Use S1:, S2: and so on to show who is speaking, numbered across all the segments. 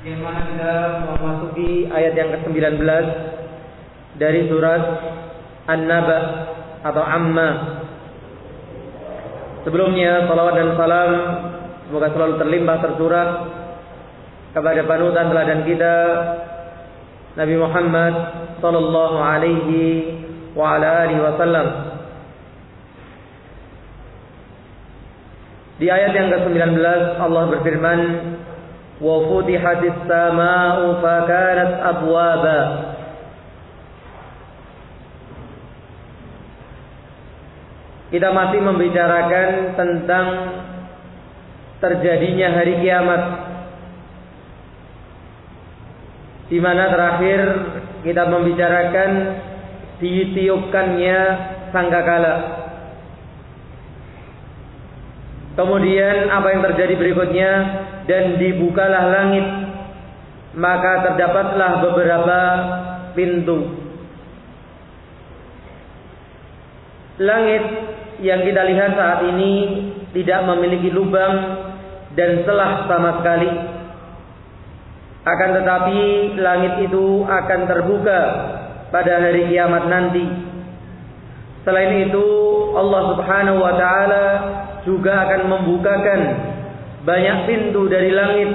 S1: yang mana kita memasuki ayat yang ke-19 dari surat An-Naba atau Amma. Sebelumnya salawat dan salam semoga selalu terlimpah tercurah kepada panutan teladan kita Nabi Muhammad sallallahu alaihi wa ala alihi wasallam. Di ayat yang ke-19 Allah berfirman وفتحت السماء فكانت أبوابا Kita masih membicarakan tentang terjadinya hari kiamat. Di mana terakhir kita membicarakan ditiupkannya sangkakala. Kemudian apa yang terjadi berikutnya? Dan dibukalah langit. Maka terdapatlah beberapa pintu. Langit yang kita lihat saat ini tidak memiliki lubang dan celah sama sekali. Akan tetapi langit itu akan terbuka pada hari kiamat nanti. Selain itu Allah Subhanahu wa taala juga akan membukakan banyak pintu dari langit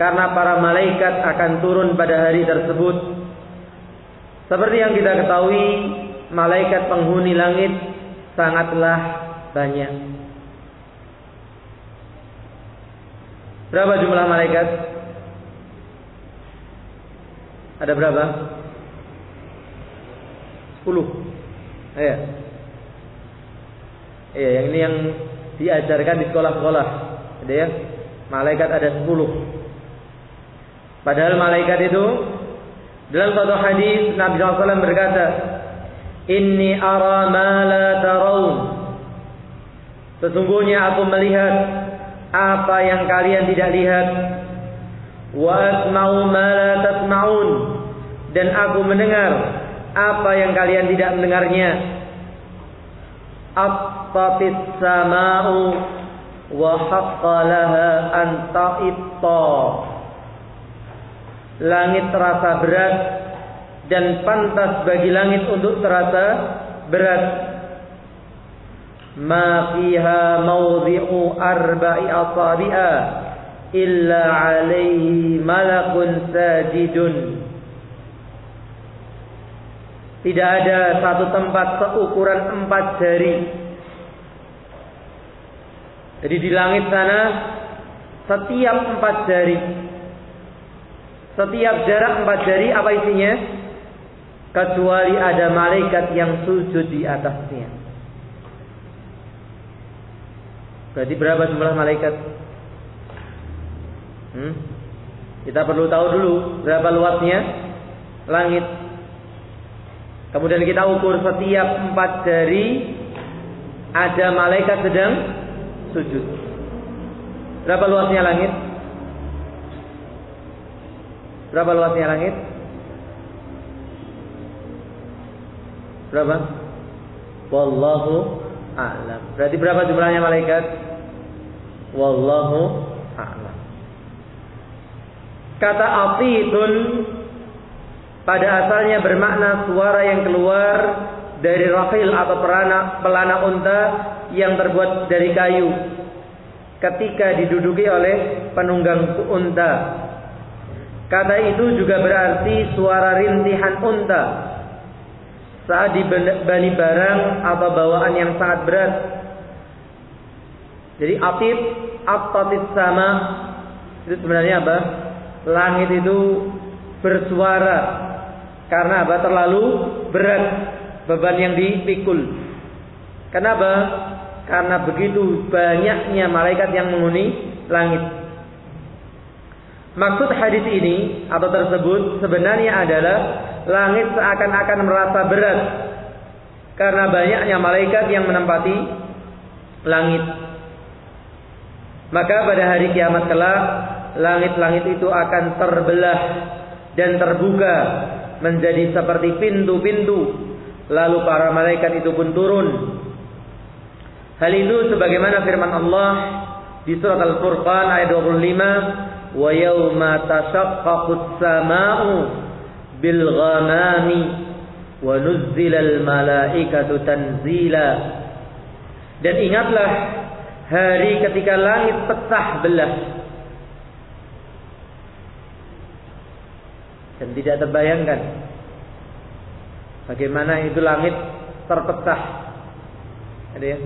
S1: karena para malaikat akan turun pada hari tersebut. Seperti yang kita ketahui, malaikat penghuni langit sangatlah banyak. Berapa jumlah malaikat? Ada berapa? Sepuluh. Iya. Iya, yang ini yang diajarkan di sekolah-sekolah. Ada ya? Malaikat ada sepuluh. Padahal malaikat itu dalam satu hadis Nabi SAW berkata, Inni ara ma la taraun. Sesungguhnya aku melihat apa yang kalian tidak lihat. Wa asma'u ma la tasma'un. Dan aku mendengar apa yang kalian tidak mendengarnya. Sama'u wa haqqa laha an ta'itta. Langit terasa berat dan pantas bagi langit untuk terasa berat. Ma fiha mawdhi'u arba'i asabi'a illa 'alaihi malakun sajidun. Tidak ada satu tempat seukuran empat jari jadi di langit sana setiap empat jari, setiap jarak empat jari apa isinya? Kecuali ada malaikat yang sujud di atasnya. Berarti berapa jumlah malaikat? Hmm? Kita perlu tahu dulu berapa luasnya langit. Kemudian kita ukur setiap empat jari ada malaikat sedang sujud. Berapa luasnya langit? Berapa luasnya langit? Berapa? Wallahu a'lam. Berarti berapa jumlahnya malaikat? Wallahu a'lam. Kata atitun pada asalnya bermakna suara yang keluar dari rahil atau pelana unta yang terbuat dari kayu ketika diduduki oleh penunggang unta. Kata itu juga berarti suara rintihan unta saat dibani barang atau bawaan yang sangat berat. Jadi atib, atatit sama itu sebenarnya apa? Langit itu bersuara karena apa? Terlalu berat beban yang dipikul. Kenapa? Karena begitu banyaknya malaikat yang menghuni langit. Maksud hadis ini atau tersebut sebenarnya adalah langit seakan-akan merasa berat karena banyaknya malaikat yang menempati langit. Maka pada hari kiamat kelak langit-langit itu akan terbelah dan terbuka menjadi seperti pintu-pintu. Lalu para malaikat itu pun turun Hal itu sebagaimana firman Allah di surat Al-Furqan ayat 25, wa yawma tashaqqaqus sama'u bil ghamami wa nuzzilal malaikatu tanzila. Dan ingatlah hari ketika langit pecah belah. Dan tidak terbayangkan bagaimana itu langit terpecah. Ada ya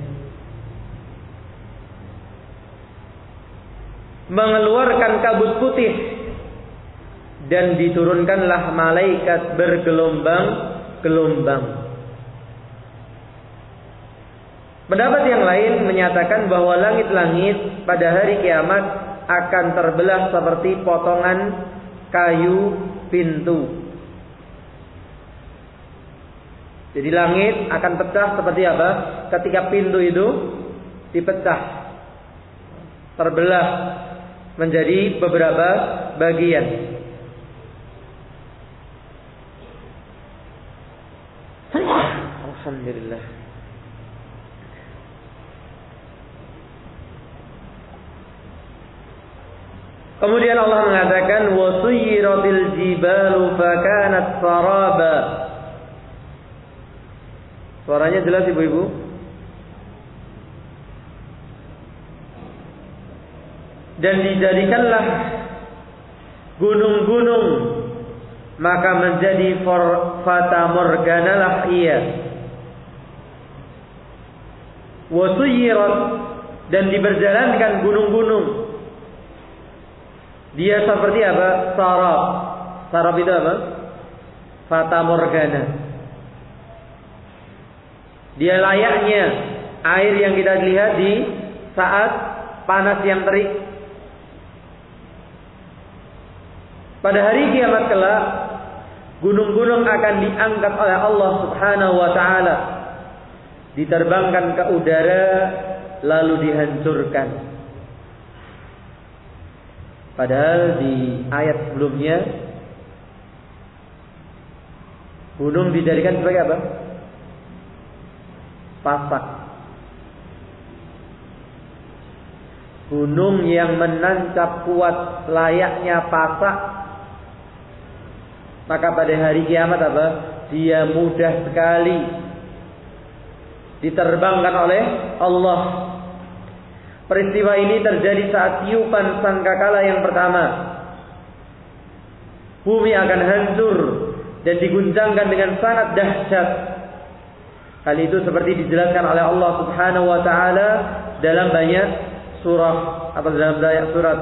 S1: mengeluarkan kabut putih dan diturunkanlah malaikat bergelombang-gelombang. Pendapat yang lain menyatakan bahwa langit-langit pada hari kiamat akan terbelah seperti potongan kayu pintu. Jadi langit akan pecah seperti apa? Ketika pintu itu dipecah. Terbelah menjadi beberapa bagian. Alhamdulillah. Kemudian Allah mengatakan wasuyiratil jibalu fakanat saraba. Suaranya jelas ibu-ibu? Dan dijadikanlah gunung-gunung maka menjadi fata morgana lah ia. Wasuyirat dan diberjalankan gunung-gunung. Dia seperti apa? sarab. Sarab itu apa? fata morgana. Dia layaknya air yang kita lihat di saat panas yang terik Pada hari kiamat kelak, gunung-gunung akan diangkat oleh Allah Subhanahu wa taala, diterbangkan ke udara lalu dihancurkan. Padahal di ayat sebelumnya gunung dijadikan sebagai apa? Pasak. Gunung yang menancap kuat layaknya pasak maka pada hari kiamat apa? Dia mudah sekali diterbangkan oleh Allah. Peristiwa ini terjadi saat tiupan sangkakala yang pertama. Bumi akan hancur dan diguncangkan dengan sangat dahsyat. Hal itu seperti dijelaskan oleh Allah Subhanahu wa taala dalam banyak surah atau dalam banyak surat.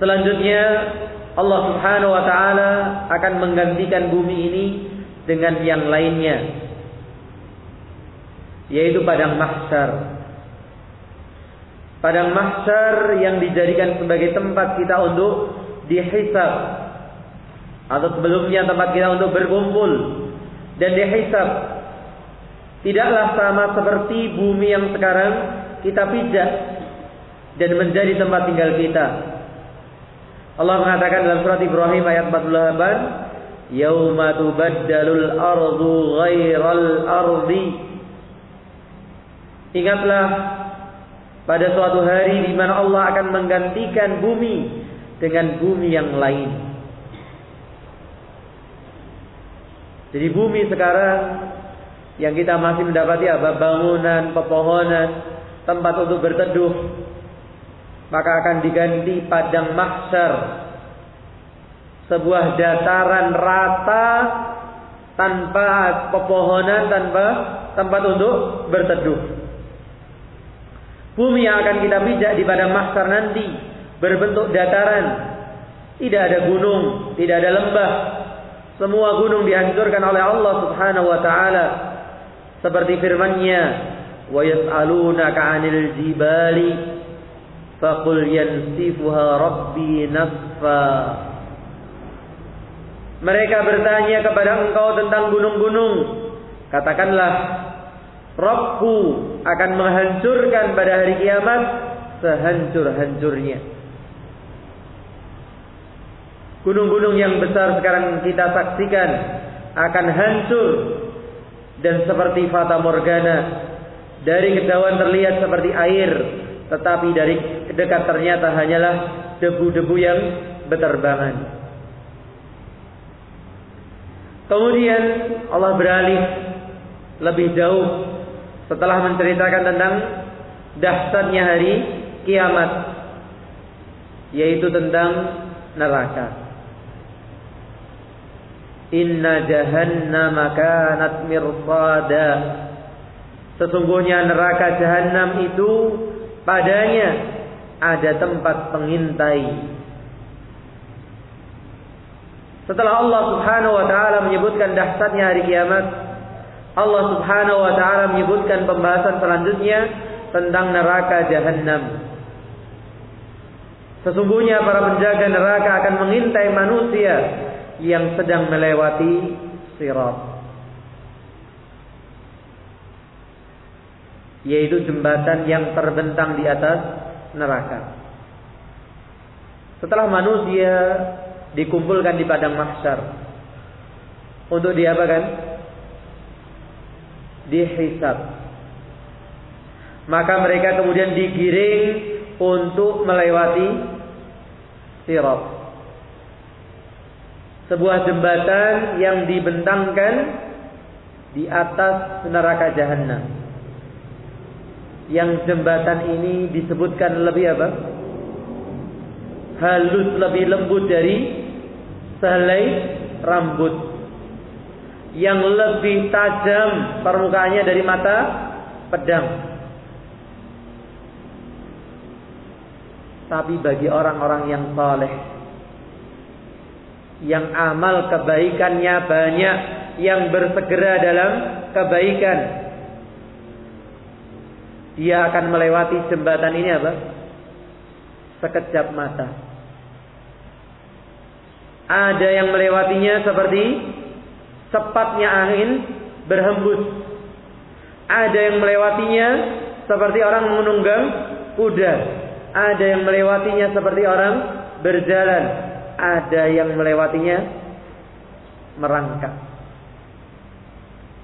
S1: Selanjutnya Allah Subhanahu wa taala akan menggantikan bumi ini dengan yang lainnya yaitu padang mahsyar. Padang mahsyar yang dijadikan sebagai tempat kita untuk dihisab atau sebelumnya tempat kita untuk berkumpul dan dihisab. Tidaklah sama seperti bumi yang sekarang kita pijak dan menjadi tempat tinggal kita. Allah mengatakan dalam surat Ibrahim ayat 48, "Yauma tubaddalul ardu ghairal ardi." Ingatlah pada suatu hari di mana Allah akan menggantikan bumi dengan bumi yang lain. Jadi bumi sekarang yang kita masih mendapati apa? Bangunan, pepohonan, tempat untuk berteduh, maka akan diganti padang mahsyar. Sebuah dataran rata tanpa pepohonan tanpa tempat untuk berteduh. Bumi yang akan kita pijak di padang mahsyar nanti berbentuk dataran. Tidak ada gunung tidak ada lembah. Semua gunung dihancurkan oleh Allah Subhanahu wa taala. Seperti firman-Nya wa yas'alunaka 'anil jibali Faqul yansifuha rabbi nasfa. Mereka bertanya kepada engkau tentang gunung-gunung. Katakanlah, Rabbku akan menghancurkan pada hari kiamat sehancur-hancurnya. Gunung-gunung yang besar sekarang kita saksikan akan hancur dan seperti fata morgana dari kejauhan terlihat seperti air tetapi dari dekat ternyata hanyalah debu-debu yang berterbangan. Kemudian Allah beralih lebih jauh setelah menceritakan tentang dahsyatnya hari kiamat yaitu tentang neraka. Inna jahannama kanat mirsada. Sesungguhnya neraka jahanam itu padanya ada tempat pengintai. Setelah Allah Subhanahu wa taala menyebutkan dahsyatnya hari kiamat, Allah Subhanahu wa taala menyebutkan pembahasan selanjutnya tentang neraka jahanam. Sesungguhnya para penjaga neraka akan mengintai manusia yang sedang melewati sirat. Yaitu jembatan yang terbentang di atas neraka. Setelah manusia dikumpulkan di padang mahsyar untuk diapakan? Dihisab. Maka mereka kemudian digiring untuk melewati sirat sebuah jembatan yang dibentangkan di atas neraka jahanam. Yang jembatan ini disebutkan lebih apa? Halus lebih lembut dari sehelai rambut. Yang lebih tajam permukaannya dari mata pedang. Tapi bagi orang-orang yang saleh yang amal kebaikannya banyak, yang bersegera dalam kebaikan. Dia akan melewati jembatan ini apa? Sekejap mata. Ada yang melewatinya seperti cepatnya angin berhembus. Ada yang melewatinya seperti orang menunggang kuda. Ada yang melewatinya seperti orang berjalan ada yang melewatinya merangkak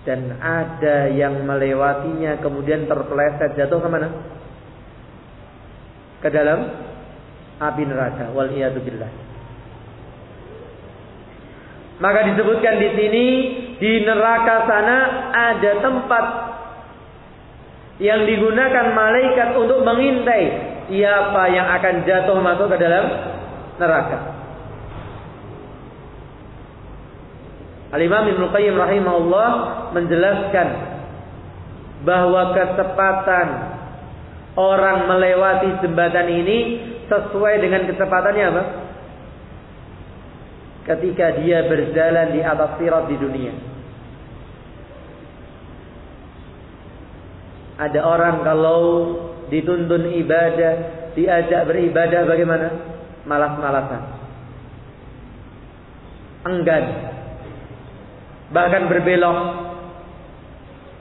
S1: dan ada yang melewatinya kemudian terpeleset jatuh ke mana? Ke dalam api neraka. Wal billah. Maka disebutkan di sini di neraka sana ada tempat yang digunakan malaikat untuk mengintai siapa yang akan jatuh masuk ke dalam neraka. Al-Imam Ibnu Qayyim rahimahullah menjelaskan bahwa kecepatan orang melewati jembatan ini sesuai dengan kecepatannya apa? Ketika dia berjalan di atas sirat di dunia. Ada orang kalau dituntun ibadah, diajak beribadah bagaimana? Malas-malasan. Enggan bahkan berbelok.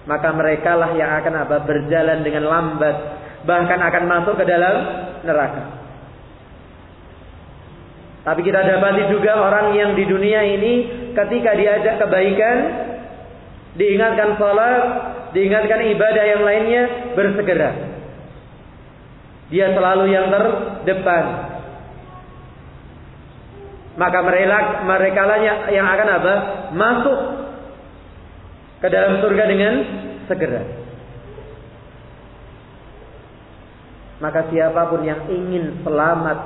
S1: Maka mereka lah yang akan apa berjalan dengan lambat. Bahkan akan masuk ke dalam neraka. Tapi kita dapati juga orang yang di dunia ini ketika diajak kebaikan diingatkan salat diingatkan ibadah yang lainnya bersegera. Dia selalu yang terdepan. Maka mereka mereka yang akan apa masuk ke dalam surga dengan segera. Maka siapa pun yang ingin selamat,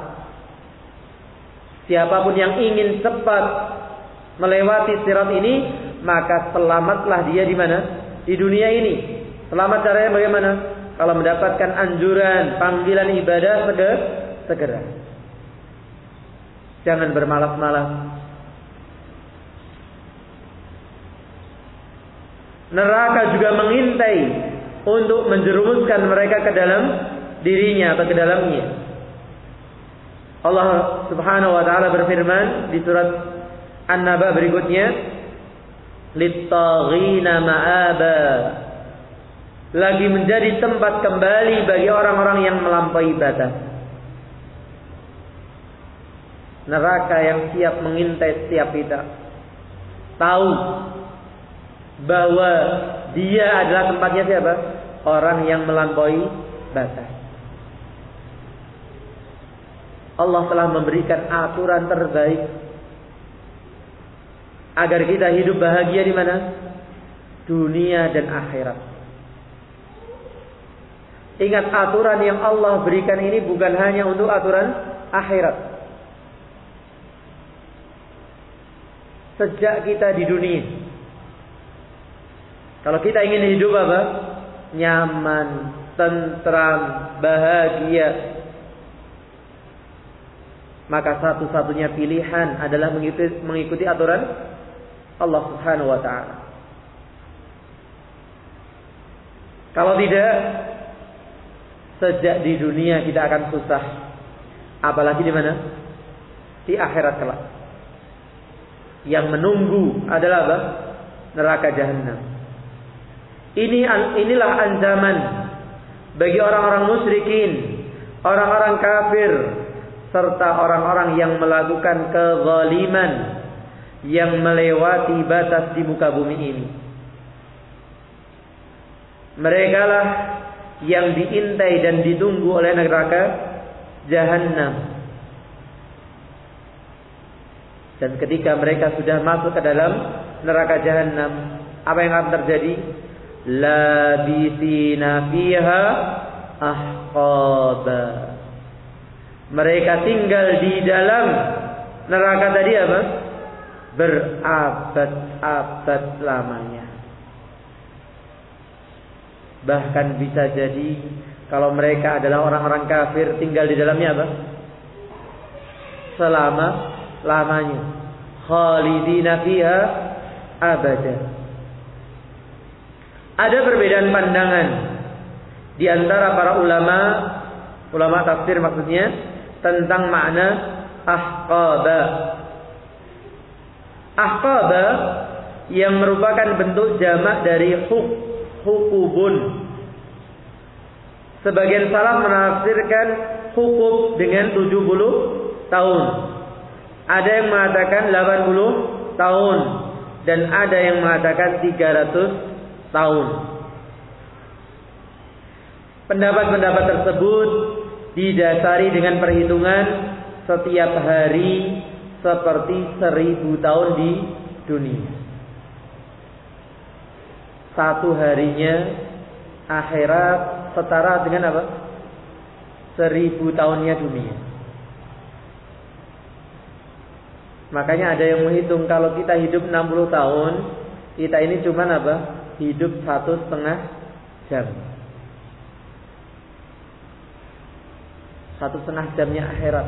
S1: siapa pun yang ingin cepat melewati sirat ini, maka selamatlah dia di mana? Di dunia ini. Selamat caranya bagaimana? Kalau mendapatkan anjuran, panggilan ibadah segera. Jangan bermalas-malas. Neraka juga mengintai untuk menjerumuskan mereka ke dalam dirinya atau ke dalamnya. Allah Subhanahu wa taala berfirman di surat An-Naba berikutnya, "Littaghina ma'aba." Lagi menjadi tempat kembali bagi orang-orang yang melampaui batas. Neraka yang siap mengintai setiap kita. Tahu bahwa dia adalah tempatnya siapa? Orang yang melampaui batas. Allah telah memberikan aturan terbaik agar kita hidup bahagia di mana? Dunia dan akhirat. Ingat aturan yang Allah berikan ini bukan hanya untuk aturan akhirat. Sejak kita di dunia. Kalau kita ingin hidup apa? Nyaman, tentram, bahagia. Maka satu-satunya pilihan adalah mengikuti, mengikuti aturan Allah Subhanahu wa taala. Kalau tidak, sejak di dunia kita akan susah. Apalagi di mana? Di akhirat kelak. Yang menunggu adalah apa? Neraka jahanam. Ini inilah ancaman bagi orang-orang musyrikin, orang-orang kafir, serta orang-orang yang melakukan kezaliman yang melewati batas di muka bumi ini. Mereka lah yang diintai dan ditunggu oleh neraka jahanam. Dan ketika mereka sudah masuk ke dalam neraka jahanam, apa yang akan terjadi? Labithina fiha ahqaba. Mereka tinggal di dalam neraka tadi apa? Berabad-abad lamanya. Bahkan bisa jadi kalau mereka adalah orang-orang kafir tinggal di dalamnya apa? Selama lamanya. Khalidina fiha abada. Ada perbedaan pandangan di antara para ulama, ulama tafsir maksudnya tentang makna ahqaba. Ahqaba yang merupakan bentuk jamak dari huk hukubun. Sebagian salah menafsirkan hukub dengan 70 tahun. Ada yang mengatakan 80 tahun dan ada yang mengatakan 300 tahun. Pendapat-pendapat tersebut didasari dengan perhitungan setiap hari seperti seribu tahun di dunia satu harinya akhirat setara dengan apa? Seribu tahunnya dunia. Makanya ada yang menghitung kalau kita hidup 60 tahun, kita ini cuma apa? Hidup satu setengah jam. Satu setengah jamnya akhirat.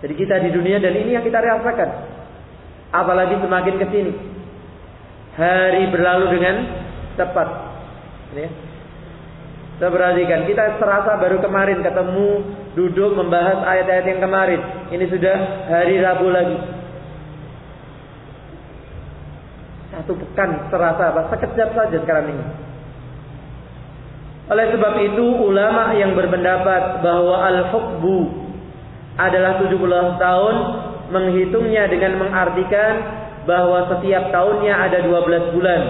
S1: Jadi kita di dunia dan ini yang kita rasakan. Apalagi semakin ke sini. Hari berlalu dengan cepat. Ya. Kita perhatikan, kita serasa baru kemarin ketemu, duduk membahas ayat-ayat yang kemarin. Ini sudah hari Rabu lagi. Satu pekan serasa apa? Sekejap saja sekarang ini. Oleh sebab itu ulama yang berpendapat bahwa al-hukbu adalah 70 tahun menghitungnya dengan mengartikan bahwa setiap tahunnya ada 12 bulan.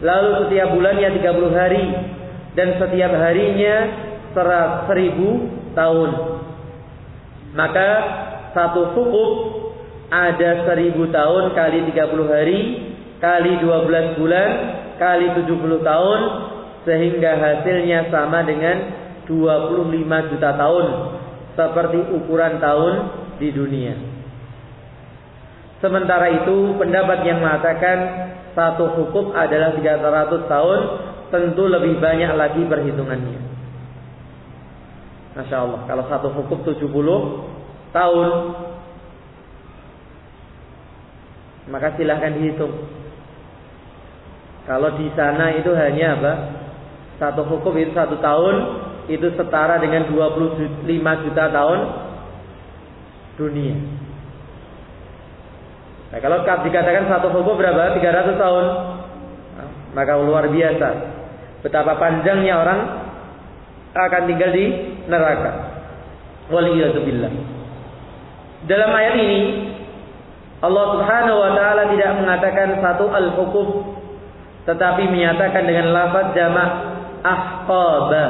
S1: Lalu setiap bulannya 30 hari dan setiap harinya seribu tahun. Maka satu hukuk ada seribu tahun kali 30 hari kali 12 bulan kali 70 tahun sehingga hasilnya sama dengan 25 juta tahun seperti ukuran tahun di dunia. Sementara itu pendapat yang mengatakan satu hukum adalah 300 tahun tentu lebih banyak lagi perhitungannya. Masya Allah. Kalau satu hukum 70 tahun maka silahkan dihitung. Kalau di sana itu hanya apa? Satu hukum itu satu tahun itu setara dengan 25 juta tahun dunia. Nah, kalau dikatakan satu hukum berapa? 300 tahun. Nah, maka luar biasa. Betapa panjangnya orang akan tinggal di neraka. Waliyatubillah. Dalam ayat ini Allah Subhanahu wa taala tidak mengatakan satu al-hukum tetapi menyatakan dengan lafaz jamak ahqaba.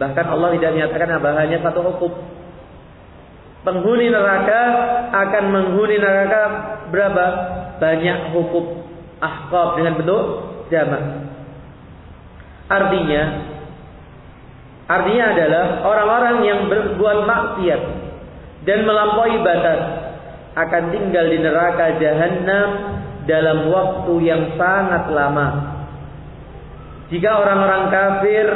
S1: Bahkan Allah tidak menyatakan apa hanya satu hukum. Penghuni neraka akan menghuni neraka berapa? Banyak hukum ahqab dengan bentuk jamak. Artinya artinya adalah orang-orang yang berbuat maksiat dan melampaui batas akan tinggal di neraka jahanam dalam waktu yang sangat lama. Jika orang-orang kafir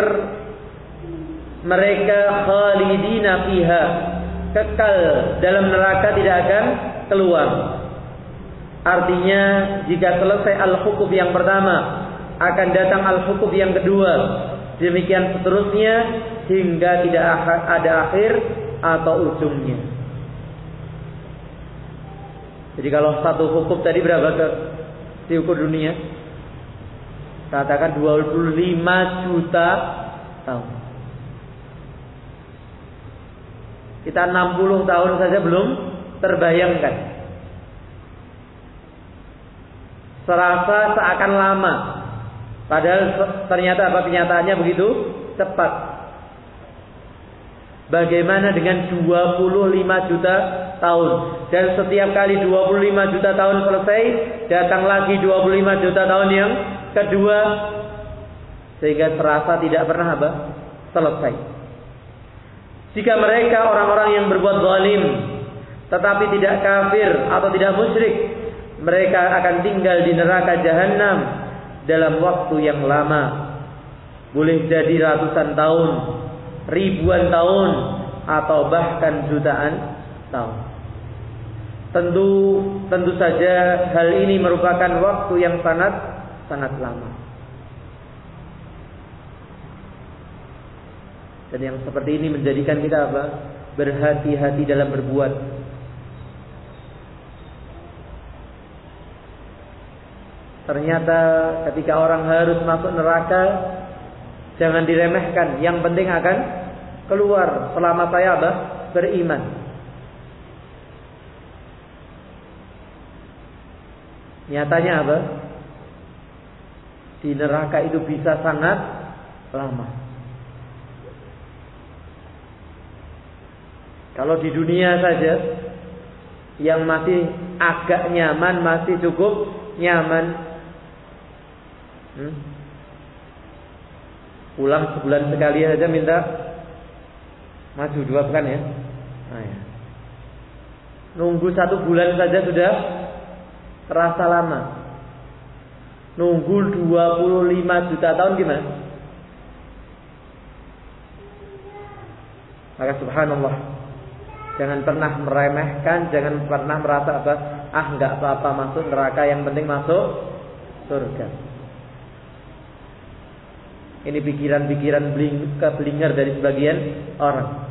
S1: mereka khalidina fiha kekal dalam neraka tidak akan keluar. Artinya jika selesai al-hukuf yang pertama akan datang al-hukuf yang kedua. Demikian seterusnya hingga tidak ada akhir atau ujungnya. Jadi kalau satu hukum tadi berapa ke diukur dunia? Katakan 25 juta tahun. Kita 60 tahun saja belum terbayangkan. Serasa seakan lama. Padahal ternyata apa kenyataannya begitu cepat. Bagaimana dengan 25 juta tahun? Dan setiap kali 25 juta tahun selesai, datang lagi 25 juta tahun yang kedua. Sehingga terasa tidak pernah apa? Selesai. Jika mereka orang-orang yang berbuat zalim, tetapi tidak kafir atau tidak musyrik, mereka akan tinggal di neraka jahanam dalam waktu yang lama. Boleh jadi ratusan tahun, ribuan tahun atau bahkan jutaan tahun. Tentu tentu saja hal ini merupakan waktu yang sangat sangat lama. Dan yang seperti ini menjadikan kita apa? Berhati-hati dalam berbuat. Ternyata ketika orang harus masuk neraka Jangan diremehkan. Yang penting akan keluar selama saya? Beriman. Nyatanya apa? Di neraka itu bisa sangat lama. Kalau di dunia saja yang masih agak nyaman, masih cukup nyaman. Hmm? Pulang sebulan sekali saja minta maju dua pekan ya. Nah, ya. Nunggu satu bulan saja sudah terasa lama. Nunggu 25 juta tahun gimana? Maka subhanallah. Jangan pernah meremehkan, jangan pernah merasa apa, ah nggak apa-apa masuk neraka, yang penting masuk surga. Ini pikiran-pikiran keblinger dari sebagian orang.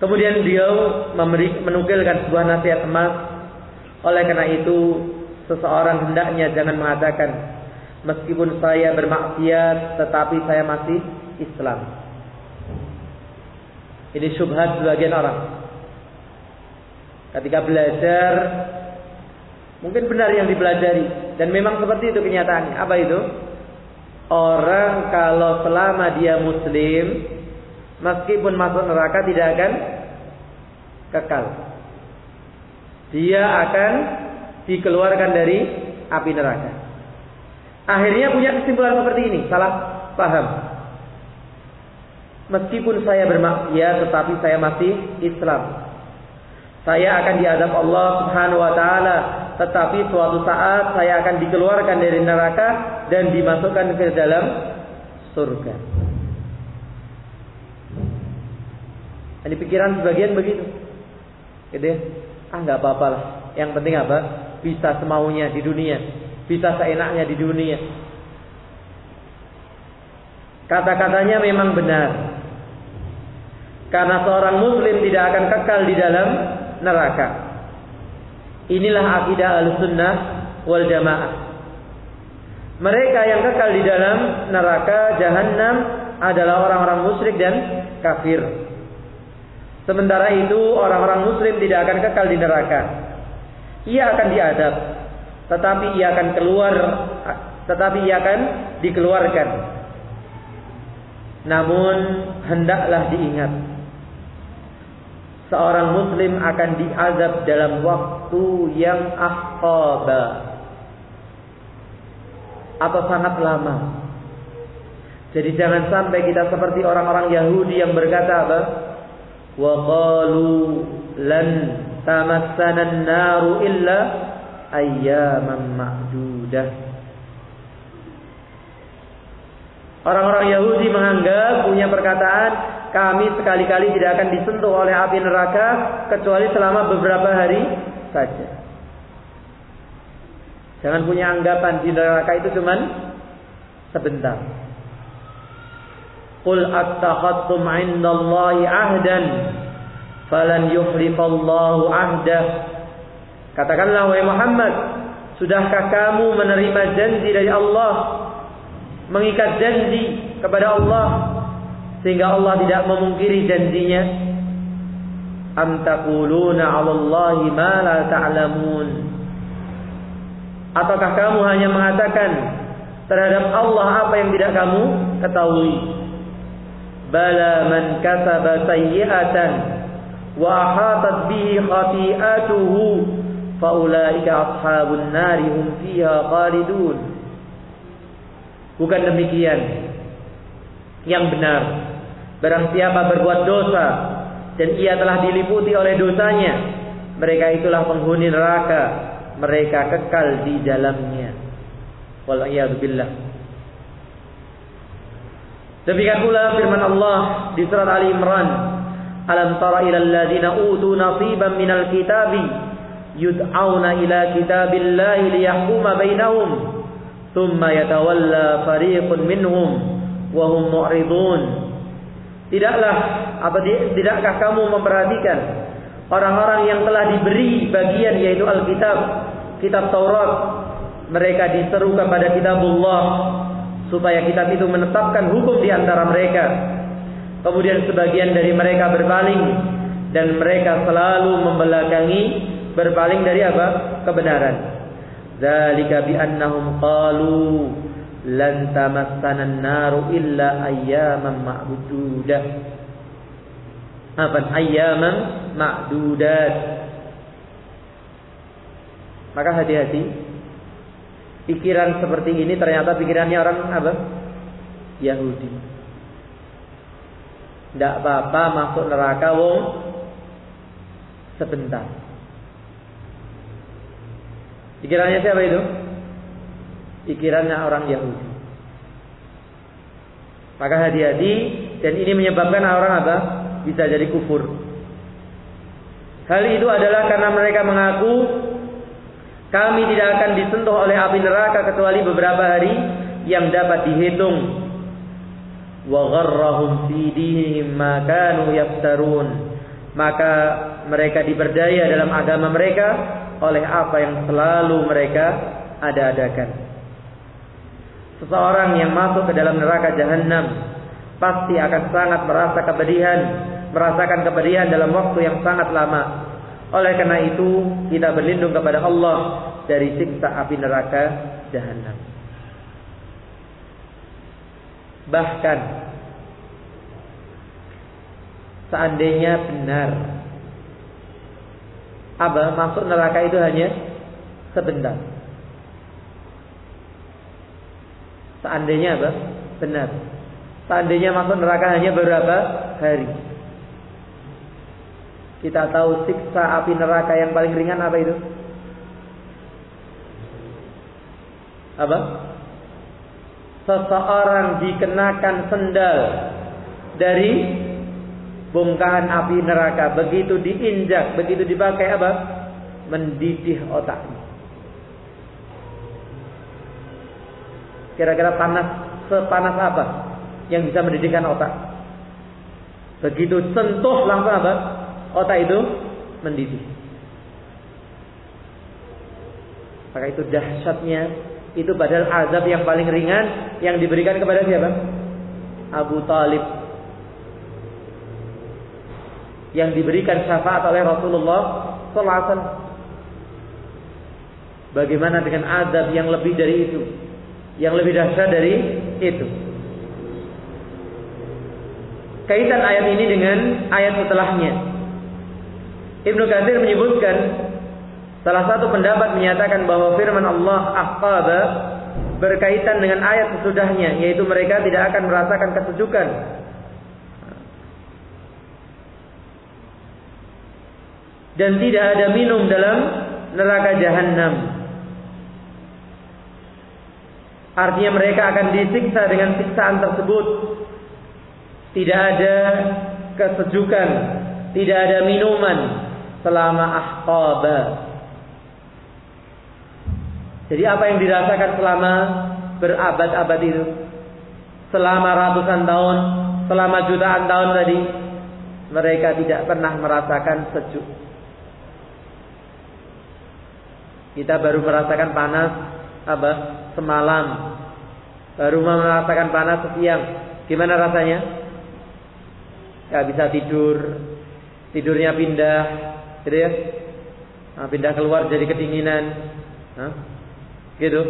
S1: Kemudian beliau memberi, menukilkan sebuah nasihat emas. Oleh karena itu, seseorang hendaknya jangan mengatakan, meskipun saya bermaksiat, tetapi saya masih Islam. Ini syubhat sebagian orang. Ketika belajar Mungkin benar yang dipelajari dan memang seperti itu kenyataannya. Apa itu? Orang kalau selama dia muslim meskipun masuk neraka tidak akan kekal. Dia akan dikeluarkan dari api neraka. Akhirnya punya kesimpulan seperti ini, salah paham. Meskipun saya bermaksiat tetapi saya masih Islam. Saya akan diadab Allah Subhanahu wa taala tetapi suatu saat saya akan dikeluarkan dari neraka dan dimasukkan ke dalam surga. Ini pikiran sebagian begitu. Gitu ya. Ah nggak apa-apa lah. Yang penting apa? Bisa semaunya di dunia. Bisa seenaknya di dunia. Kata-katanya memang benar. Karena seorang muslim tidak akan kekal di dalam neraka. Inilah akidah al-sunnah wal jamaah. Mereka yang kekal di dalam neraka jahanam adalah orang-orang musyrik dan kafir. Sementara itu orang-orang muslim tidak akan kekal di neraka. Ia akan diadab, tetapi ia akan keluar, tetapi ia akan dikeluarkan. Namun hendaklah diingat seorang muslim akan diazab dalam waktu yang ahqaba atau sangat lama. Jadi jangan sampai kita seperti orang-orang Yahudi yang berkata apa? Qalu lan tamassana an-naru illa ayyaman ma'dudah. Orang-orang Yahudi menganggap punya perkataan kami sekali-kali tidak akan disentuh oleh api neraka kecuali selama beberapa hari saja. Jangan punya anggapan di neraka itu cuman sebentar. Qul attakhadtum 'indallahi 'ahdan falan yukhlifallahu 'ahdah. Katakanlah wahai Muhammad, sudahkah kamu menerima janji dari Allah? Mengikat janji kepada Allah sehingga Allah tidak memungkiri janjinya. Am taquluna 'ala Allahi ma la ta'lamun. Ataukah kamu hanya mengatakan terhadap Allah apa yang tidak kamu ketahui? Bala man kasaba sayyi'atan wa ahatat bihi khati'atuhu faulaika ashabun nari hum fiha khalidun. Bukan demikian. Yang benar. Barang siapa berbuat dosa dan ia telah diliputi oleh dosanya, mereka itulah penghuni neraka, mereka kekal di dalamnya. Waliyadzubillah. Demikian pula firman Allah di surat Ali Imran, "Alam tara ila alladziina utu nasiban minal kitabi yud'auna ila kitabillahi liyahkuma bainahum, thumma yatawalla fariqun minhum wa hum mu'ridun." Tidaklah apa tidakkah kamu memperhatikan orang-orang yang telah diberi bagian yaitu Alkitab, kitab Taurat, mereka diseru kepada kitabullah supaya kitab itu menetapkan hukum di antara mereka. Kemudian sebagian dari mereka berpaling dan mereka selalu membelakangi berpaling dari apa? kebenaran. Zalika bi annahum qalu lan tamassana an-naru illa ayyaman ma'dudah. Apa ayyaman ma'dudat. Maka hati-hati. Pikiran seperti ini ternyata pikirannya orang apa? Yahudi. Tidak apa-apa masuk neraka wong sebentar. Pikirannya siapa itu? pikirannya orang Yahudi. Maka hati-hati dan ini menyebabkan orang apa? Bisa jadi kufur. Hal itu adalah karena mereka mengaku kami tidak akan disentuh oleh api neraka kecuali beberapa hari yang dapat dihitung. Maka mereka diberdaya dalam agama mereka oleh apa yang selalu mereka ada-adakan. Seseorang yang masuk ke dalam neraka jahanam pasti akan sangat merasa kepedihan, merasakan kepedihan dalam waktu yang sangat lama. Oleh karena itu, kita berlindung kepada Allah dari siksa api neraka jahanam. Bahkan seandainya benar apa masuk neraka itu hanya sebentar Seandainya apa? Benar. Seandainya masuk neraka hanya beberapa hari. Kita tahu siksa api neraka yang paling ringan apa itu? Apa? Seseorang dikenakan sendal dari bongkahan api neraka. Begitu diinjak, begitu dipakai apa? Mendidih otaknya. Kira-kira panas sepanas apa yang bisa mendidihkan otak? Begitu sentuh langsung apa? Otak itu mendidih. Maka itu dahsyatnya itu padahal azab yang paling ringan yang diberikan kepada siapa? Abu Talib yang diberikan syafaat oleh Rasulullah SAW. Bagaimana dengan azab yang lebih dari itu? yang lebih dahsyat dari itu. Kaitan ayat ini dengan ayat setelahnya. Ibnu Katsir menyebutkan salah satu pendapat menyatakan bahwa firman Allah aqaba berkaitan dengan ayat sesudahnya yaitu mereka tidak akan merasakan kesejukan dan tidak ada minum dalam neraka jahanam. Artinya mereka akan disiksa dengan siksaan tersebut. Tidak ada kesejukan, tidak ada minuman selama ahqaba. Jadi apa yang dirasakan selama berabad-abad itu? Selama ratusan tahun, selama jutaan tahun tadi, mereka tidak pernah merasakan sejuk. Kita baru merasakan panas apa? Semalam. Baru merasakan panas siang. Gimana rasanya? Gak bisa tidur. Tidurnya pindah, gitu ya? Nah, pindah keluar jadi kedinginan. Hah? Gitu.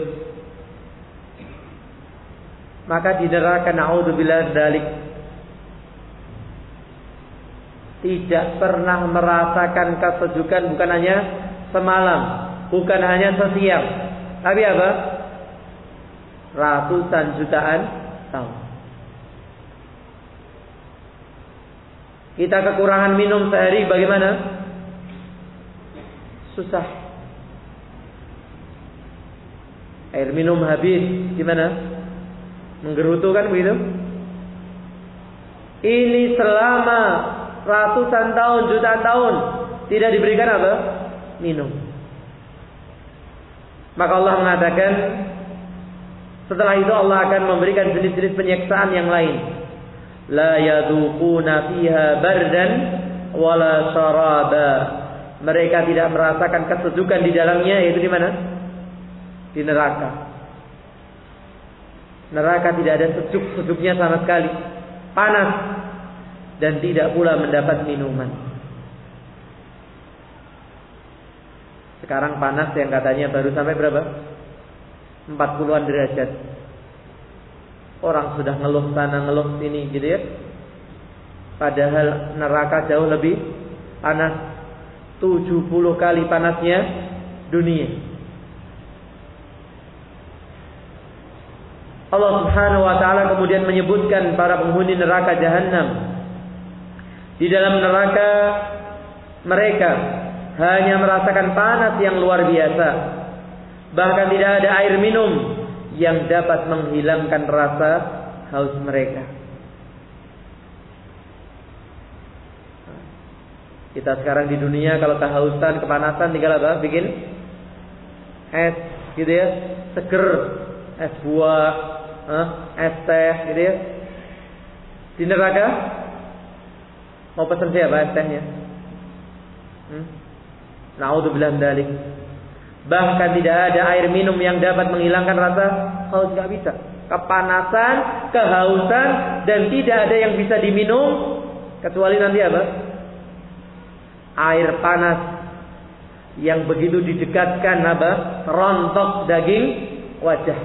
S1: Maka di neraka naudzubillah dalik tidak pernah merasakan kesejukan bukan hanya semalam, bukan hanya sesiang, tapi apa? Ratusan jutaan tahun. Kita kekurangan minum sehari bagaimana? Susah. Air minum habis gimana? Menggerutu kan begitu? Ini selama ratusan tahun, jutaan tahun tidak diberikan apa? Minum. Maka Allah mengatakan setelah itu Allah akan memberikan jenis-jenis penyiksaan yang lain. La yaduquna fiha bardan wala syaraba. Mereka tidak merasakan kesejukan di dalamnya yaitu di mana? Di neraka. Neraka tidak ada sejuk-sejuknya sama sekali. Panas dan tidak pula mendapat minuman. Sekarang panas yang katanya baru sampai berapa? 40-an derajat. Orang sudah ngeluh sana ngeluh sini gitu ya. Padahal neraka jauh lebih panas. 70 kali panasnya dunia. Allah Subhanahu wa taala kemudian menyebutkan para penghuni neraka jahanam. Di dalam neraka mereka hanya merasakan panas yang luar biasa. Bahkan tidak ada air minum yang dapat menghilangkan rasa haus mereka. Kita sekarang di dunia kalau kehausan, kepanasan tinggal apa? Bikin es gitu ya, seger, es buah, es teh gitu ya. Di neraka mau pesan siapa es tehnya? Hmm? Naudzubillah dalik. Bahkan tidak ada air minum yang dapat menghilangkan rasa haus nggak bisa. Kepanasan, kehausan dan tidak ada yang bisa diminum kecuali nanti apa? Air panas yang begitu didekatkan apa? Rontok daging wajah.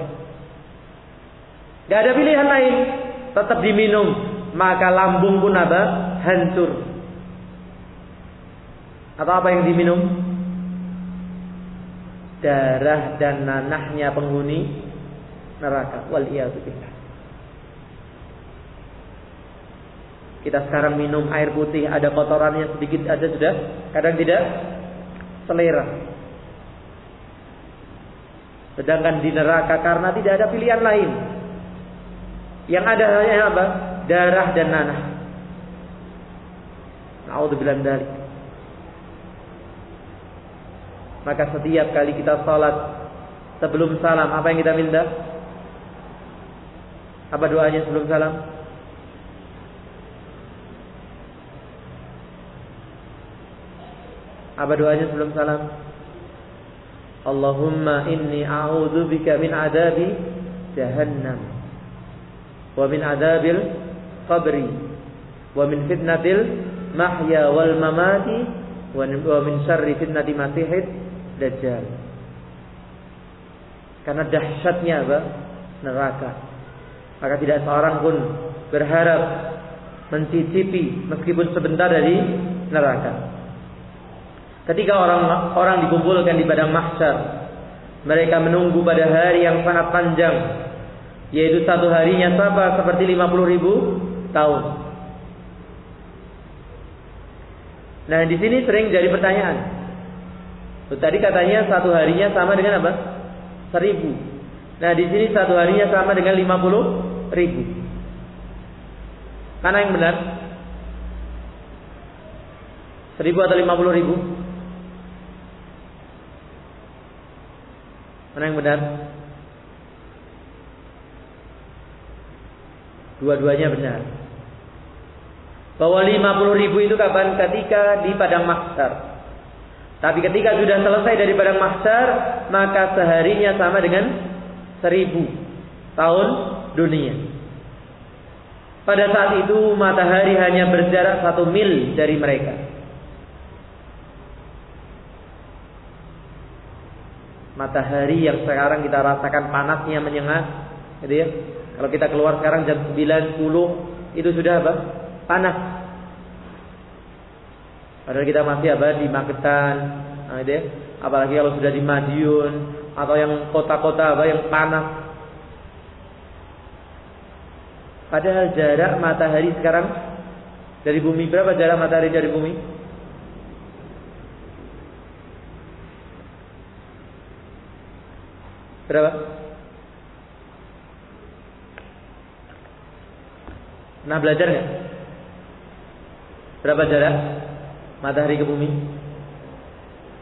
S1: Gak ada pilihan lain, tetap diminum, maka lambung pun apa? Hancur. Atau apa yang diminum? darah dan nanahnya penghuni neraka. Wal billah. Kita sekarang minum air putih, ada kotorannya sedikit aja sudah, kadang tidak selera. Sedangkan di neraka karena tidak ada pilihan lain. Yang ada hanya apa? Darah dan nanah. Nauzubillah dari maka setiap kali kita sholat sebelum salam, apa yang kita minta? Apa doanya sebelum salam? Apa doanya sebelum salam? Allahumma inni a'udzu bika min adabi jahannam wa min adabil qabri wa min fitnatil mahya wal mamati wa min syarri fitnati masihid Dajjal. Karena dahsyatnya apa? neraka. Maka tidak seorang pun berharap mencicipi meskipun sebentar dari neraka. Ketika orang orang dikumpulkan di padang mahsyar, mereka menunggu pada hari yang sangat panjang, yaitu satu harinya sama seperti 50 ribu tahun. Nah di sini sering jadi pertanyaan. Tadi katanya satu harinya sama dengan apa? Seribu. Nah di sini satu harinya sama dengan 50 ribu. Mana yang benar? Seribu atau 50 ribu? Mana yang benar? Dua-duanya benar. Bahwa 50 ribu itu kapan? Ketika di padang mahsyar. Tapi ketika sudah selesai dari padang mahsyar, maka seharinya sama dengan seribu tahun dunia. Pada saat itu matahari hanya berjarak satu mil dari mereka. Matahari yang sekarang kita rasakan panasnya menyengat, gitu ya. Kalau kita keluar sekarang jam 9, 10 itu sudah apa? Panas. Padahal kita masih apa di Magetan, nah, gitu ya. Apalagi kalau sudah di Madiun atau yang kota-kota apa yang panas. Padahal jarak matahari sekarang dari bumi berapa jarak matahari dari bumi? Berapa? Nah belajar nggak? Berapa jarak matahari ke bumi?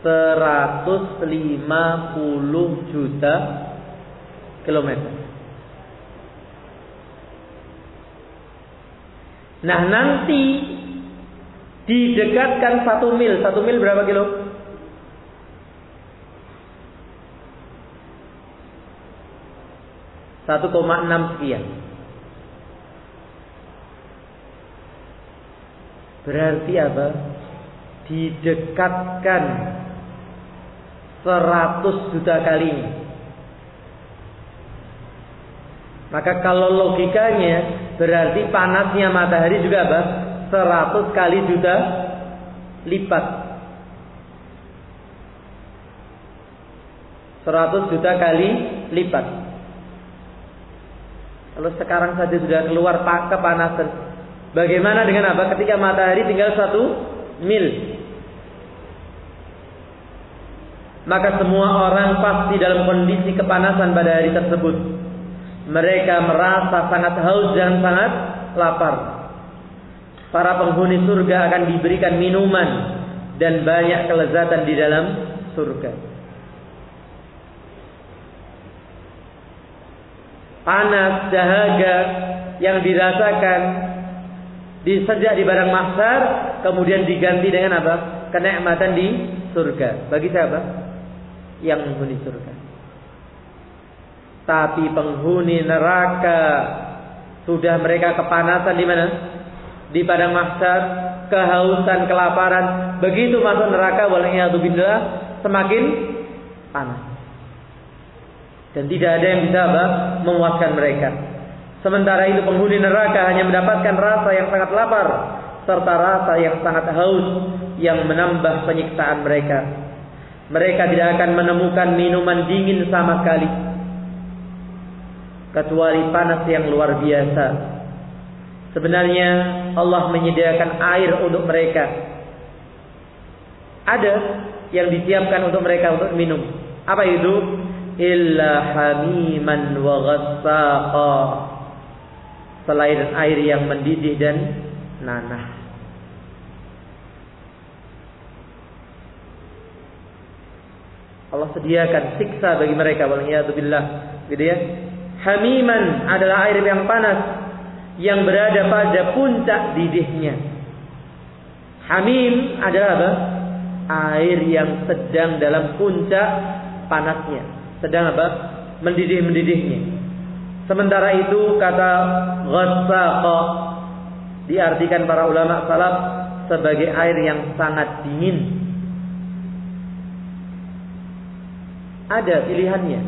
S1: 150 juta kilometer. Nah nanti didekatkan satu mil, satu mil berapa kilo? 1,6 sekian. Berarti apa? Didekatkan 100 juta kali. Maka kalau logikanya berarti panasnya matahari juga apa? 100 kali juta lipat. 100 juta kali lipat. Kalau sekarang saja sudah keluar kepanasan. Bagaimana dengan apa? Ketika matahari tinggal satu mil. Maka semua orang pasti dalam kondisi kepanasan pada hari tersebut. Mereka merasa sangat haus dan sangat lapar. Para penghuni surga akan diberikan minuman dan banyak kelezatan di dalam surga. Panas, dahaga yang dirasakan di sejak di barang mahsyar kemudian diganti dengan apa? kenikmatan di surga. Bagi siapa? Yang menghuni surga. Tapi penghuni neraka sudah mereka kepanasan di mana? Di padang mahsyar, kehausan, kelaparan. Begitu masuk neraka, billah semakin panas. Dan tidak ada yang bisa apa? memuaskan mereka. Sementara itu penghuni neraka hanya mendapatkan rasa yang sangat lapar serta rasa yang sangat haus yang menambah penyiksaan mereka. Mereka tidak akan menemukan minuman dingin sama sekali kecuali panas yang luar biasa. Sebenarnya Allah menyediakan air untuk mereka. Ada yang disiapkan untuk mereka untuk minum. Apa itu? Illa hamiman wa ghassaqa selain air yang mendidih dan nanah. Allah sediakan siksa bagi mereka waliyadzubillah gitu ya. Hamiman adalah air yang panas yang berada pada puncak didihnya. Hamim adalah apa? Air yang sedang dalam puncak panasnya sedang apa? Mendidih-mendidihnya. Sementara itu kata ghassaqa diartikan para ulama salaf sebagai air yang sangat dingin. Ada pilihannya.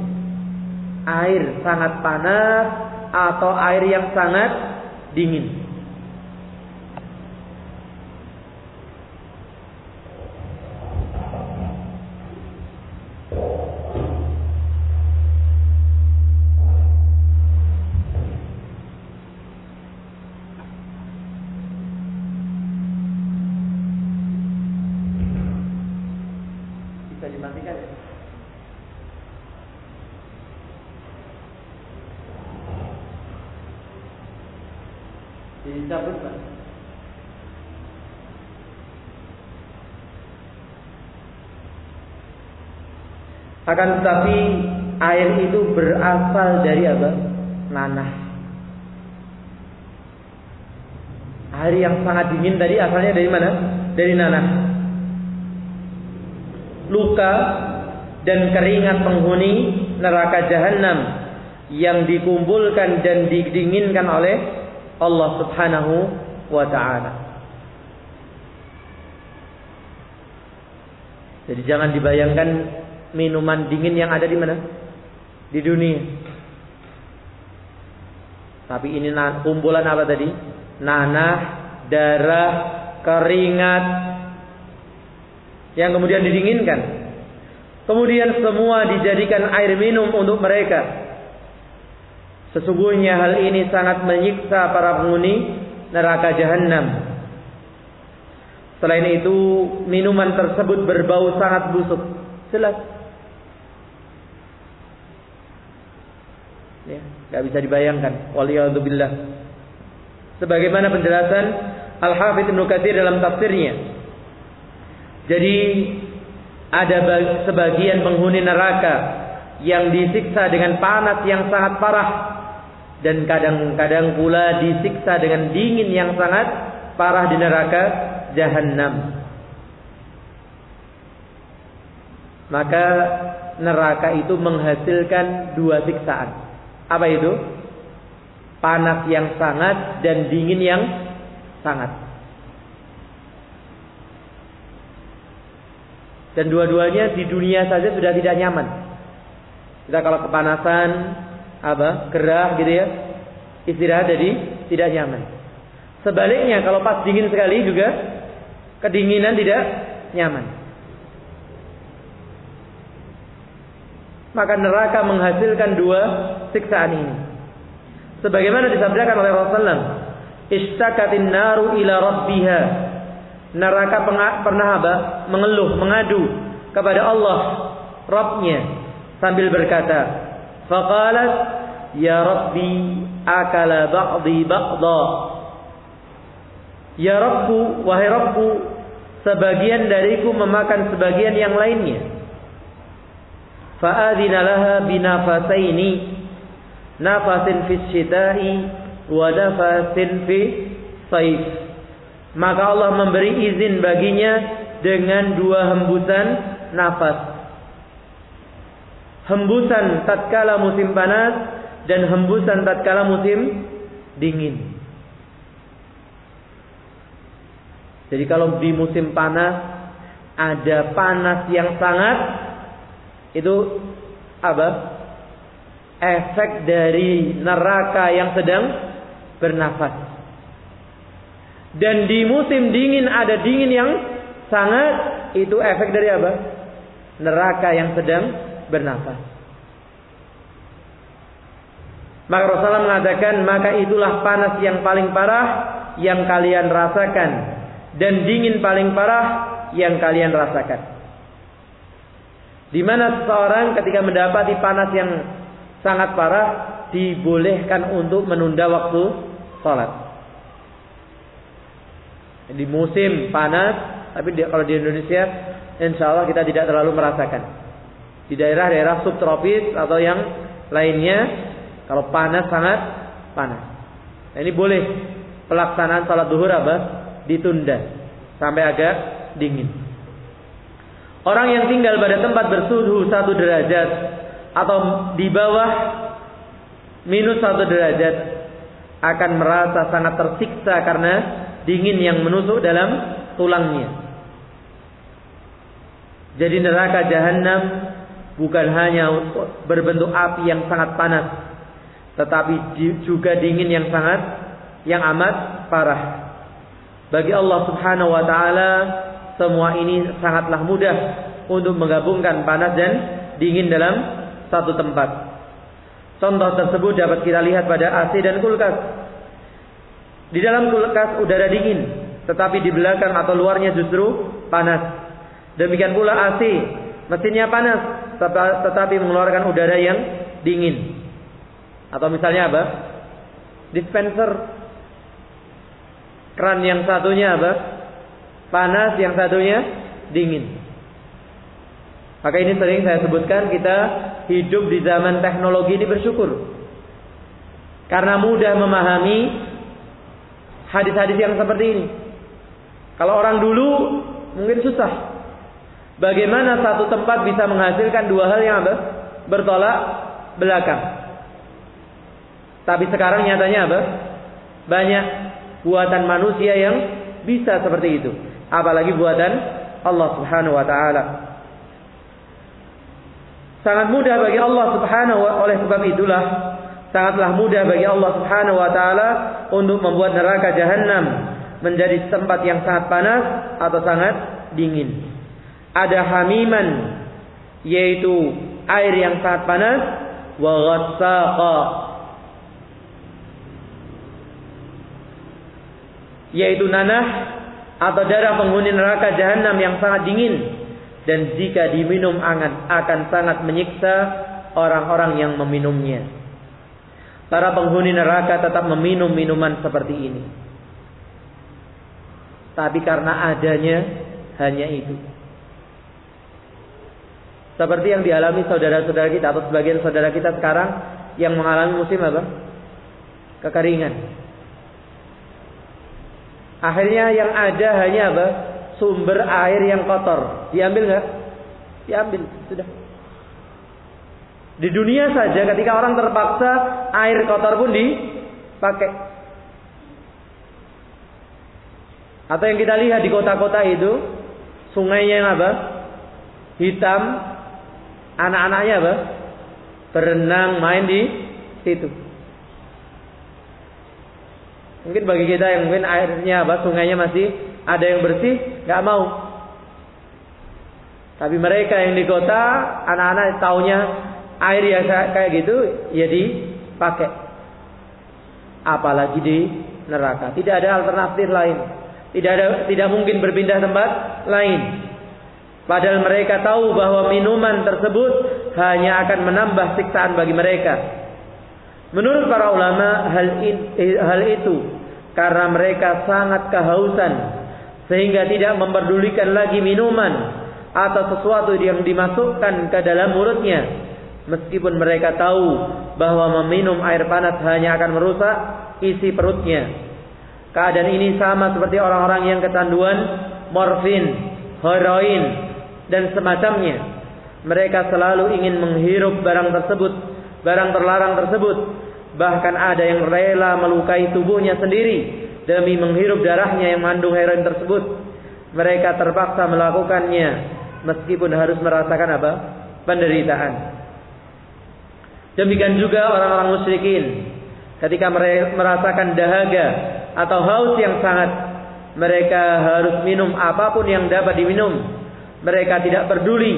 S1: air sangat panas atau air yang sangat dingin. Akan tetapi air itu berasal dari apa? Nanah. Air yang sangat dingin tadi asalnya dari mana? Dari nanah. Luka dan keringat penghuni neraka jahanam yang dikumpulkan dan didinginkan oleh Allah Subhanahu wa taala. Jadi jangan dibayangkan minuman dingin yang ada di mana? Di dunia. Tapi ini kumpulan apa tadi? Nanah, darah, keringat yang kemudian didinginkan. Kemudian semua dijadikan air minum untuk mereka. Sesungguhnya hal ini sangat menyiksa para penghuni neraka jahanam. Selain itu, minuman tersebut berbau sangat busuk. Jelas Ya, nggak bisa dibayangkan. Waliyadzubillah. Sebagaimana penjelasan Al-Hafidz Ibnu Katsir dalam tafsirnya. Jadi ada sebagian penghuni neraka yang disiksa dengan panas yang sangat parah dan kadang-kadang pula disiksa dengan dingin yang sangat parah di neraka jahanam. Maka neraka itu menghasilkan dua siksaan. Apa itu? Panas yang sangat dan dingin yang sangat. Dan dua-duanya di dunia saja sudah tidak nyaman. Kita kalau kepanasan, apa, gerah gitu ya, istirahat jadi tidak nyaman. Sebaliknya kalau pas dingin sekali juga kedinginan tidak nyaman. maka neraka menghasilkan dua siksaan ini. Sebagaimana disabdakan oleh Rasulullah, "Ishtakatin naru ila rabbiha." Neraka pernah apa? Mengeluh, mengadu kepada Allah, Rabbnya sambil berkata, "Faqalat ya Rabbi akala ba'di ba'da." Ya Rabbu, wahai Rabbu, sebagian dariku memakan sebagian yang lainnya. Fa'adina laha binafasaini nafasin fi syita'i wa nafasin fi saif. Maka Allah memberi izin baginya dengan dua hembusan nafas hembusan tatkala musim panas dan hembusan tatkala musim dingin jadi kalau di musim panas ada panas yang sangat itu apa? Efek dari neraka yang sedang bernafas. Dan di musim dingin ada dingin yang sangat itu efek dari apa? Neraka yang sedang bernafas. Maka Rasulullah mengatakan maka itulah panas yang paling parah yang kalian rasakan dan dingin paling parah yang kalian rasakan. Di mana seseorang ketika mendapati panas yang sangat parah dibolehkan untuk menunda waktu sholat. Di musim panas, tapi kalau di Indonesia, insya Allah kita tidak terlalu merasakan. Di daerah-daerah subtropis atau yang lainnya, kalau panas sangat panas. Nah, ini boleh pelaksanaan sholat duhur apa? Ditunda sampai agak dingin. Orang yang tinggal pada tempat bersuhu satu derajat atau di bawah minus satu derajat akan merasa sangat tersiksa karena dingin yang menusuk dalam tulangnya. Jadi neraka jahanam bukan hanya berbentuk api yang sangat panas, tetapi juga dingin yang sangat yang amat parah. Bagi Allah Subhanahu wa taala semua ini sangatlah mudah untuk menggabungkan panas dan dingin dalam satu tempat. Contoh tersebut dapat kita lihat pada AC dan kulkas. Di dalam kulkas udara dingin, tetapi di belakang atau luarnya justru panas. Demikian pula AC, mesinnya panas, tetapi mengeluarkan udara yang dingin. Atau misalnya apa? Dispenser. Keran yang satunya apa? Panas, yang satunya dingin. Maka ini sering saya sebutkan kita hidup di zaman teknologi ini bersyukur. Karena mudah memahami hadis-hadis yang seperti ini. Kalau orang dulu mungkin susah. Bagaimana satu tempat bisa menghasilkan dua hal yang apa? Bertolak belakang. Tapi sekarang nyatanya apa? Banyak buatan manusia yang bisa seperti itu. Apalagi buatan Allah Subhanahu wa taala. Sangat mudah bagi Allah Subhanahu wa oleh sebab itulah sangatlah mudah bagi Allah Subhanahu wa taala untuk membuat neraka jahanam menjadi tempat yang sangat panas atau sangat dingin ada hamiman yaitu air yang sangat panas wa ghassaqa yaitu nanah atau darah penghuni neraka jahanam yang sangat dingin dan jika diminum akan akan sangat menyiksa orang-orang yang meminumnya. Para penghuni neraka tetap meminum minuman seperti ini. Tapi karena adanya hanya itu. Seperti yang dialami saudara-saudara kita atau sebagian saudara kita sekarang yang mengalami musim apa? Kekeringan. Akhirnya yang ada hanya apa? Sumber air yang kotor. Diambil nggak? Diambil, sudah. Di dunia saja ketika orang terpaksa air kotor pun dipakai. Atau yang kita lihat di kota-kota itu sungainya yang apa? Hitam, Anak-anaknya apa? Berenang, main di situ. Mungkin bagi kita yang mungkin airnya apa, sungainya masih ada yang bersih, nggak mau. Tapi mereka yang di kota, anak-anak taunya air yang kayak gitu, ya dipakai. Apalagi di neraka. Tidak ada alternatif lain. Tidak ada, tidak mungkin berpindah tempat lain. Padahal mereka tahu bahwa minuman tersebut hanya akan menambah siksaan bagi mereka. Menurut para ulama hal, hal itu karena mereka sangat kehausan sehingga tidak memperdulikan lagi minuman atau sesuatu yang dimasukkan ke dalam mulutnya meskipun mereka tahu bahwa meminum air panas hanya akan merusak isi perutnya. Keadaan ini sama seperti orang-orang yang kecanduan morfin, heroin, dan semacamnya. Mereka selalu ingin menghirup barang tersebut, barang terlarang tersebut. Bahkan ada yang rela melukai tubuhnya sendiri demi menghirup darahnya yang mengandung heroin tersebut. Mereka terpaksa melakukannya meskipun harus merasakan apa? penderitaan. Demikian juga orang-orang musyrikin ketika merasakan dahaga atau haus yang sangat mereka harus minum apa pun yang dapat diminum mereka tidak peduli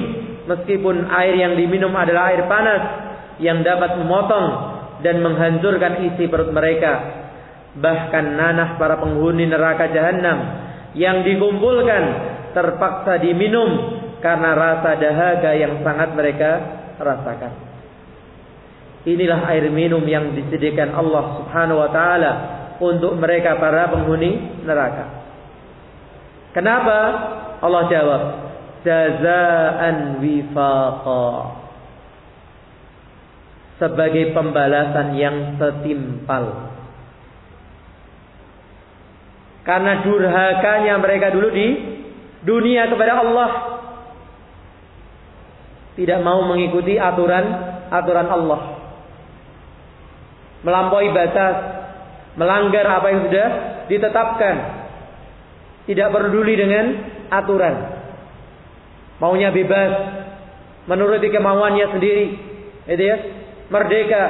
S1: meskipun air yang diminum adalah air panas yang dapat memotong dan menghancurkan isi perut mereka. Bahkan nanah para penghuni neraka jahanam yang dikumpulkan terpaksa diminum karena rasa dahaga yang sangat mereka rasakan. Inilah air minum yang disediakan Allah Subhanahu wa taala untuk mereka para penghuni neraka. Kenapa? Allah jawab, jazaan wifaqa. Sebagai pembalasan yang setimpal. Karena durhakanya mereka dulu di dunia kepada Allah. Tidak mau mengikuti aturan aturan Allah. Melampaui batas melanggar apa yang sudah ditetapkan. Tidak peduli dengan aturan Maunya bebas. menuruti kemauannya sendiri, itu ya, merdeka.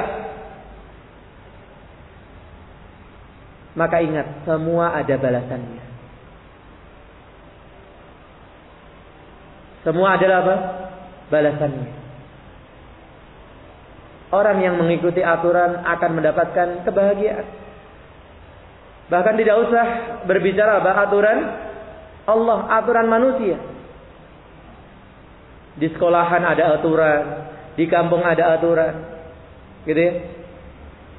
S1: Maka ingat, semua ada balasannya. Semua adalah apa? Balasannya. Orang yang mengikuti aturan akan mendapatkan kebahagiaan. Bahkan tidak usah berbicara apa aturan Allah, aturan manusia. Di sekolahan ada aturan, di kampung ada aturan. Gitu ya.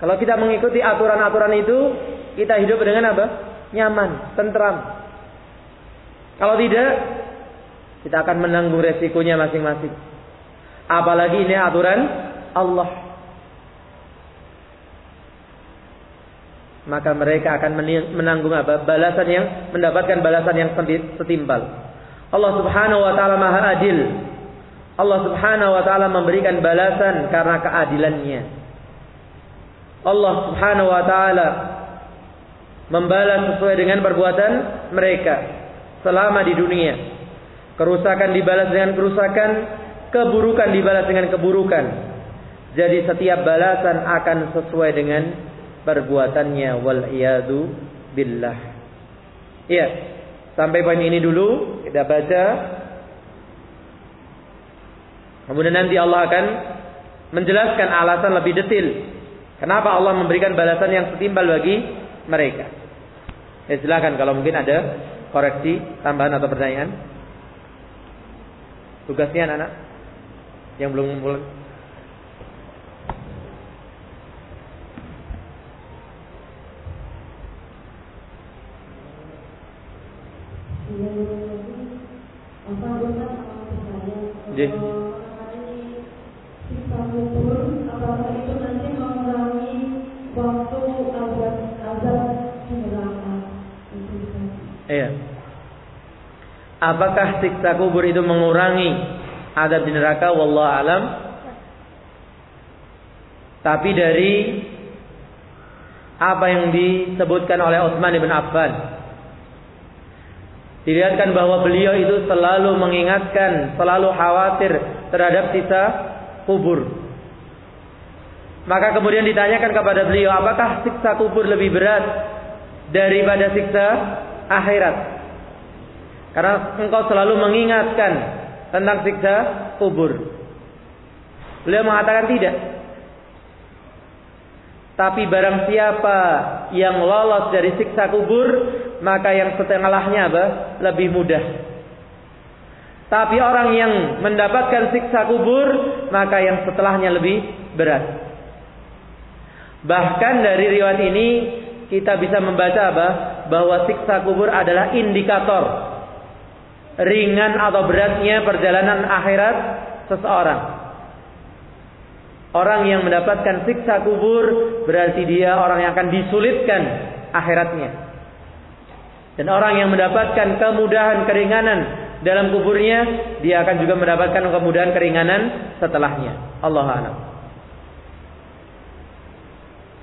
S1: Kalau kita mengikuti aturan-aturan itu, kita hidup dengan apa? Nyaman, tentram. Kalau tidak, kita akan menanggung resikonya masing-masing. Apalagi ini aturan Allah. Maka mereka akan menanggung apa? Balasan yang mendapatkan balasan yang setimpal. Allah Subhanahu wa taala Maha Adil. Allah Subhanahu wa taala memberikan balasan karena keadilannya. Allah Subhanahu wa taala membalas sesuai dengan perbuatan mereka selama di dunia. Kerusakan dibalas dengan kerusakan, keburukan dibalas dengan keburukan. Jadi setiap balasan akan sesuai dengan perbuatannya wal billah. Iya. Sampai poin ini dulu kita baca. Kemudian nanti Allah akan menjelaskan alasan lebih detail kenapa Allah memberikan balasan yang setimpal bagi mereka. Ya silakan kalau mungkin ada koreksi, tambahan atau pertanyaan. Tugasnya anak-anak yang belum ngumpul. Jadi, Iya. Apakah siksa kubur itu mengurangi adab di neraka? Wallahu alam. Tapi dari apa yang disebutkan oleh Utsman bin Affan dilihatkan bahwa beliau itu selalu mengingatkan, selalu khawatir terhadap sisa kubur. Maka kemudian ditanyakan kepada beliau, apakah siksa kubur lebih berat daripada siksa akhirat? Karena engkau selalu mengingatkan tentang siksa kubur. Beliau mengatakan tidak. Tapi barang siapa yang lolos dari siksa kubur, maka yang setengahnya apa? Lebih mudah. Tapi orang yang mendapatkan siksa kubur, maka yang setelahnya lebih berat. Bahkan dari riwayat ini kita bisa membaca apa? Bahwa siksa kubur adalah indikator ringan atau beratnya perjalanan akhirat seseorang. Orang yang mendapatkan siksa kubur berarti dia orang yang akan disulitkan akhiratnya. Dan orang yang mendapatkan kemudahan keringanan dalam kuburnya, dia akan juga mendapatkan kemudahan keringanan setelahnya. Allah a'lam.